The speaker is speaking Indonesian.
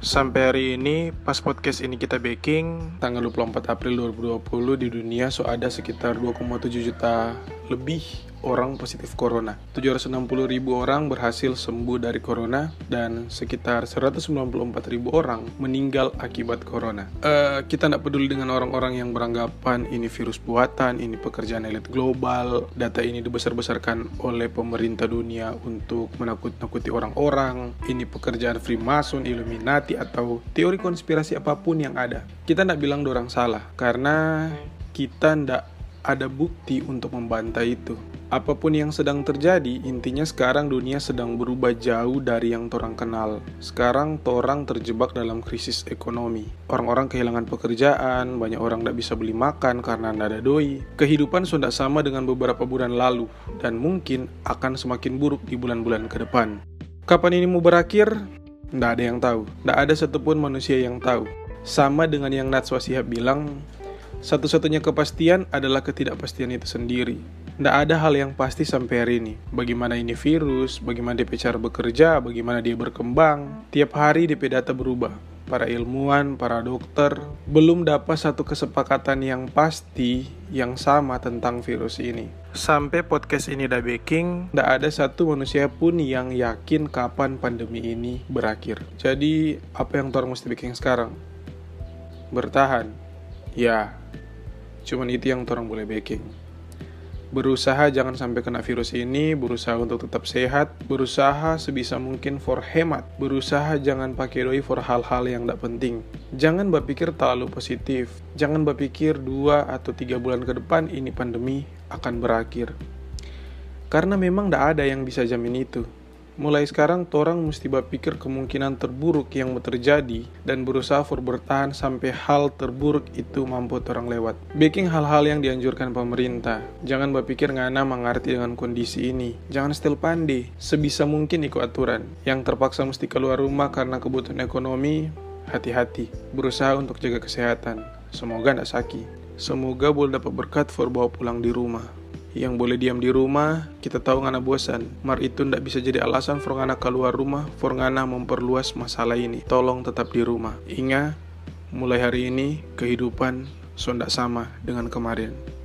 Sampai hari ini, pas podcast ini kita baking, tanggal 24 April 2020 di dunia so ada sekitar 2,7 juta lebih orang positif corona. 760 ribu orang berhasil sembuh dari corona dan sekitar 194 ribu orang meninggal akibat corona. Uh, kita tidak peduli dengan orang-orang yang beranggapan ini virus buatan, ini pekerjaan elit global, data ini dibesar-besarkan oleh pemerintah dunia untuk menakut-nakuti orang-orang, ini pekerjaan Freemason, Illuminati, atau teori konspirasi apa pun yang ada. Kita tidak bilang orang salah, karena kita tidak ada bukti untuk membantai itu. Apa pun yang sedang terjadi, intinya sekarang dunia sedang berubah jauh dari yang torang kenal. Sekarang torang terjebak dalam krisis ekonomi. Orang-orang kehilangan pekerjaan, banyak orang tidak bisa beli makan karena tidak ada doi. Kehidupan sudah sama dengan beberapa bulan lalu, dan mungkin akan semakin buruk di bulan-bulan ke depan. Kapan ini mau berakhir? Tidak ada yang tahu. Tidak ada satupun manusia yang tahu. Sama dengan yang Natswa Sihab bilang, satu-satunya kepastian adalah ketidakpastian itu sendiri. Tidak ada hal yang pasti sampai hari ini. Bagaimana ini virus, bagaimana DP cara bekerja, bagaimana dia berkembang. Tiap hari DP data berubah. Para ilmuwan, para dokter belum dapat satu kesepakatan yang pasti yang sama tentang virus ini. Sampai podcast ini udah baking, tidak ada satu manusia pun yang yakin kapan pandemi ini berakhir. Jadi, apa yang Tor mesti bikin sekarang? Bertahan. Ya, Cuman itu yang orang boleh backing. Berusaha jangan sampai kena virus ini, berusaha untuk tetap sehat, berusaha sebisa mungkin for hemat, berusaha jangan pakai doi for hal-hal yang tidak penting. Jangan berpikir terlalu positif, jangan berpikir dua atau tiga bulan ke depan ini pandemi akan berakhir. Karena memang tidak ada yang bisa jamin itu. Mulai sekarang, orang mesti berpikir kemungkinan terburuk yang terjadi dan berusaha for bertahan sampai hal terburuk itu mampu orang lewat. Baking hal-hal yang dianjurkan pemerintah. Jangan berpikir ngana mengerti dengan kondisi ini. Jangan still pandai. Sebisa mungkin ikut aturan. Yang terpaksa mesti keluar rumah karena kebutuhan ekonomi, hati-hati. Berusaha untuk jaga kesehatan. Semoga tidak sakit. Semoga boleh dapat berkat for bawa pulang di rumah yang boleh diam di rumah, kita tahu ngana bosan. Mar itu ndak bisa jadi alasan for ngana keluar rumah, for ngana memperluas masalah ini. Tolong tetap di rumah. Ingat, mulai hari ini kehidupan sondak sama dengan kemarin.